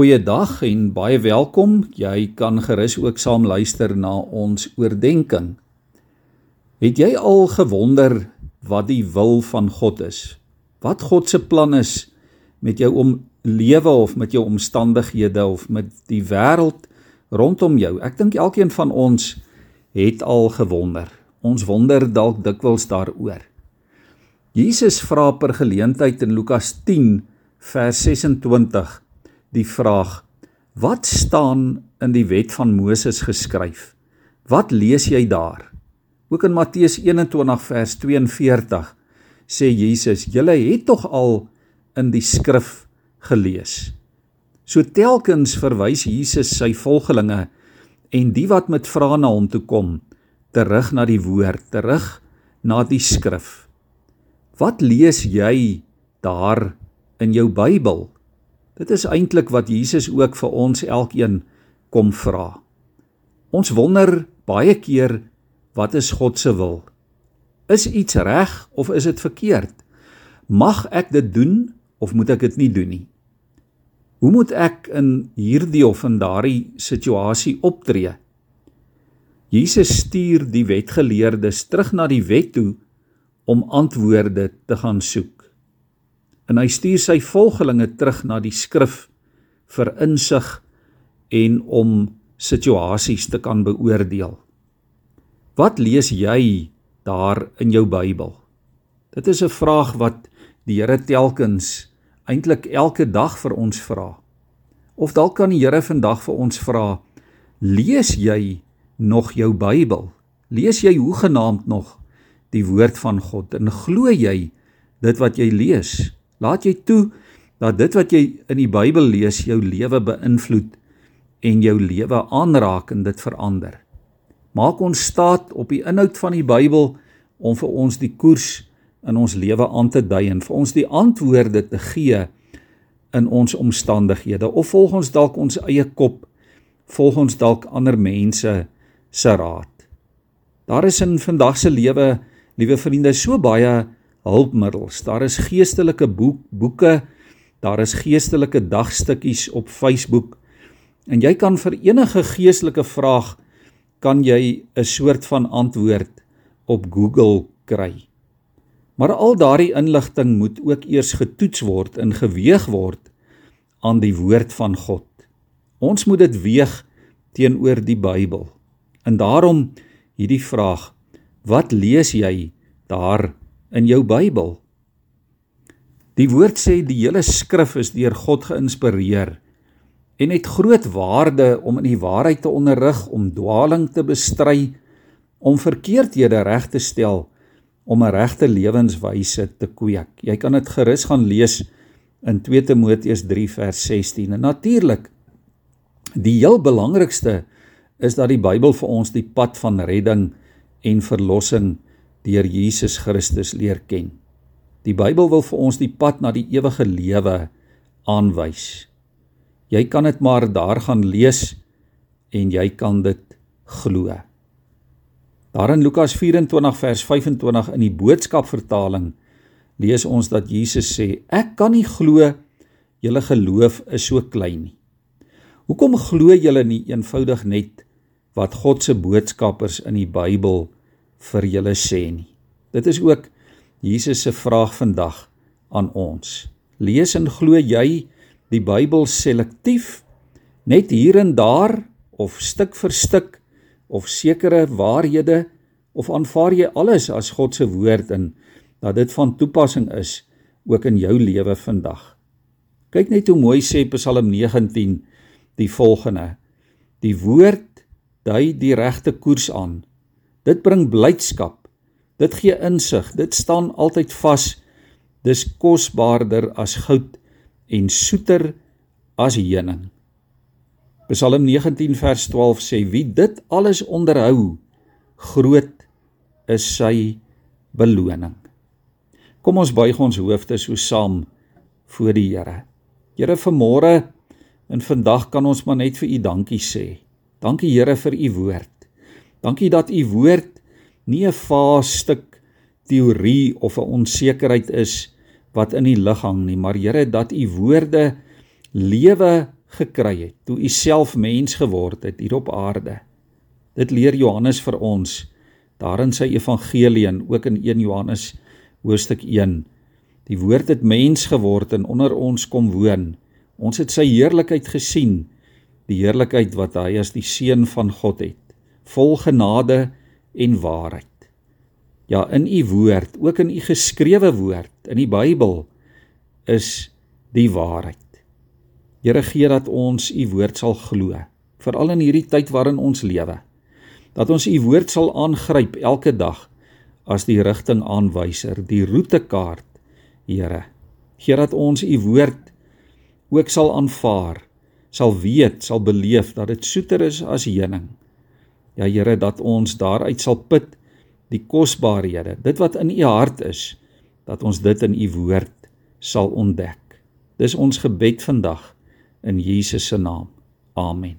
Goeiedag en baie welkom. Jy kan gerus ook saam luister na ons oordeenking. Het jy al gewonder wat die wil van God is? Wat God se plan is met jou om lewe of met jou omstandighede of met die wêreld rondom jou? Ek dink elkeen van ons het al gewonder. Ons wonder dalk dikwels daaroor. Jesus vra per geleentheid in Lukas 10 vers 26 die vraag: Wat staan in die wet van Moses geskryf? Wat lees jy daar? Ook in Matteus 21 vers 42 sê Jesus: "Julle het tog al in die skrif gelees." So telkens verwys Jesus sy volgelinge en die wat met vrae na hom toe kom, terug na die woord, terug na die skrif. Wat lees jy daar in jou Bybel? Dit is eintlik wat Jesus ook vir ons elkeen kom vra. Ons wonder baie keer wat is God se wil? Is iets reg of is dit verkeerd? Mag ek dit doen of moet ek dit nie doen nie? Hoe moet ek in hierdie of in daardie situasie optree? Jesus stuur die wetgeleerdes terug na die wet toe om antwoorde te gaan soek en hy stuur sy volgelinge terug na die skrif vir insig en om situasies te kan beoordeel. Wat lees jy daar in jou Bybel? Dit is 'n vraag wat die Here telkens eintlik elke dag vir ons vra. Of dalk kan die Here vandag vir ons vra: Lees jy nog jou Bybel? Lees jy hoegenaamd nog die woord van God en glo jy dit wat jy lees? Laat jy toe dat dit wat jy in die Bybel lees jou lewe beïnvloed en jou lewe aanraak en dit verander. Maak ons staat op die inhoud van die Bybel om vir ons die koers in ons lewe aan te dui en vir ons die antwoorde te gee in ons omstandighede of volg ons dalk ons eie kop volg ons dalk ander mense se raad. Daar is in vandag se lewe, liewe vriende, so baie hulpmiddels. Daar is geestelike boek, boeke, daar is geestelike dagstukkies op Facebook. En jy kan vir enige geestelike vraag kan jy 'n soort van antwoord op Google kry. Maar al daardie inligting moet ook eers getoets word en geweeg word aan die woord van God. Ons moet dit weeg teenoor die Bybel. En daarom hierdie vraag: Wat lees jy daar in jou Bybel. Die woord sê die hele skrif is deur God geïnspireer en het groot waarde om in die waarheid te onderrig, om dwaaling te bestry, om verkeerdhede reg te stel, om 'n regte lewenswyse te kweek. Jy kan dit gerus gaan lees in 2 Timoteus 3 vers 16. En natuurlik die heel belangrikste is dat die Bybel vir ons die pad van redding en verlossing deur Jesus Christus leer ken. Die Bybel wil vir ons die pad na die ewige lewe aanwys. Jy kan dit maar daar gaan lees en jy kan dit glo. Daar in Lukas 24 vers 25 in die boodskap vertaling lees ons dat Jesus sê: "Ek kan nie glo julle geloof is so klein nie." Hoekom glo julle nie eenvoudig net wat God se boodskappers in die Bybel vir julle sê nie. Dit is ook Jesus se vraag vandag aan ons. Lees en glo jy die Bybel selektief net hier en daar of stuk vir stuk of sekere waarhede of aanvaar jy alles as God se woord en dat dit van toepassing is ook in jou lewe vandag. Kyk net hoe mooi sê Psalm 19 die volgende: Die woord dui die regte koers aan Dit bring blydskap. Dit gee insig. Dit staan altyd vas. Dis kosbaarder as goud en soeter as heuning. Psalm 19 vers 12 sê wie dit alles onderhou, groot is sy beloning. Kom ons buig ons hoofde so saam voor die Here. Here vanmôre en vandag kan ons maar net vir U dankie sê. Dankie Here vir U woord. Dankie dat u woord nie 'n vaas stuk teorie of 'n onsekerheid is wat in die lug hang nie, maar Here dat u woorde lewe gekry het, toe u self mens geword het hier op aarde. Dit leer Johannes vir ons daar in sy evangelie en ook in 1 Johannes hoofstuk 1. Die woord het mens geword en onder ons kom woon. Ons het sy heerlikheid gesien, die heerlikheid wat hy as die seun van God het, vol genade en waarheid. Ja, in u woord, ook in u geskrewe woord, in die Bybel is die waarheid. Here gee dat ons u woord sal glo, veral in hierdie tyd waarin ons lewe. Dat ons u woord sal aangryp elke dag as die rigtingaanwyser, die roetekaart, Here. Gee dat ons u woord ook sal aanvaar, sal weet, sal beleef dat dit soeter is as heuning. Ja Here, dat ons daaruit sal put die kosbarehede, dit wat in u hart is, dat ons dit in u woord sal ontdek. Dis ons gebed vandag in Jesus se naam. Amen.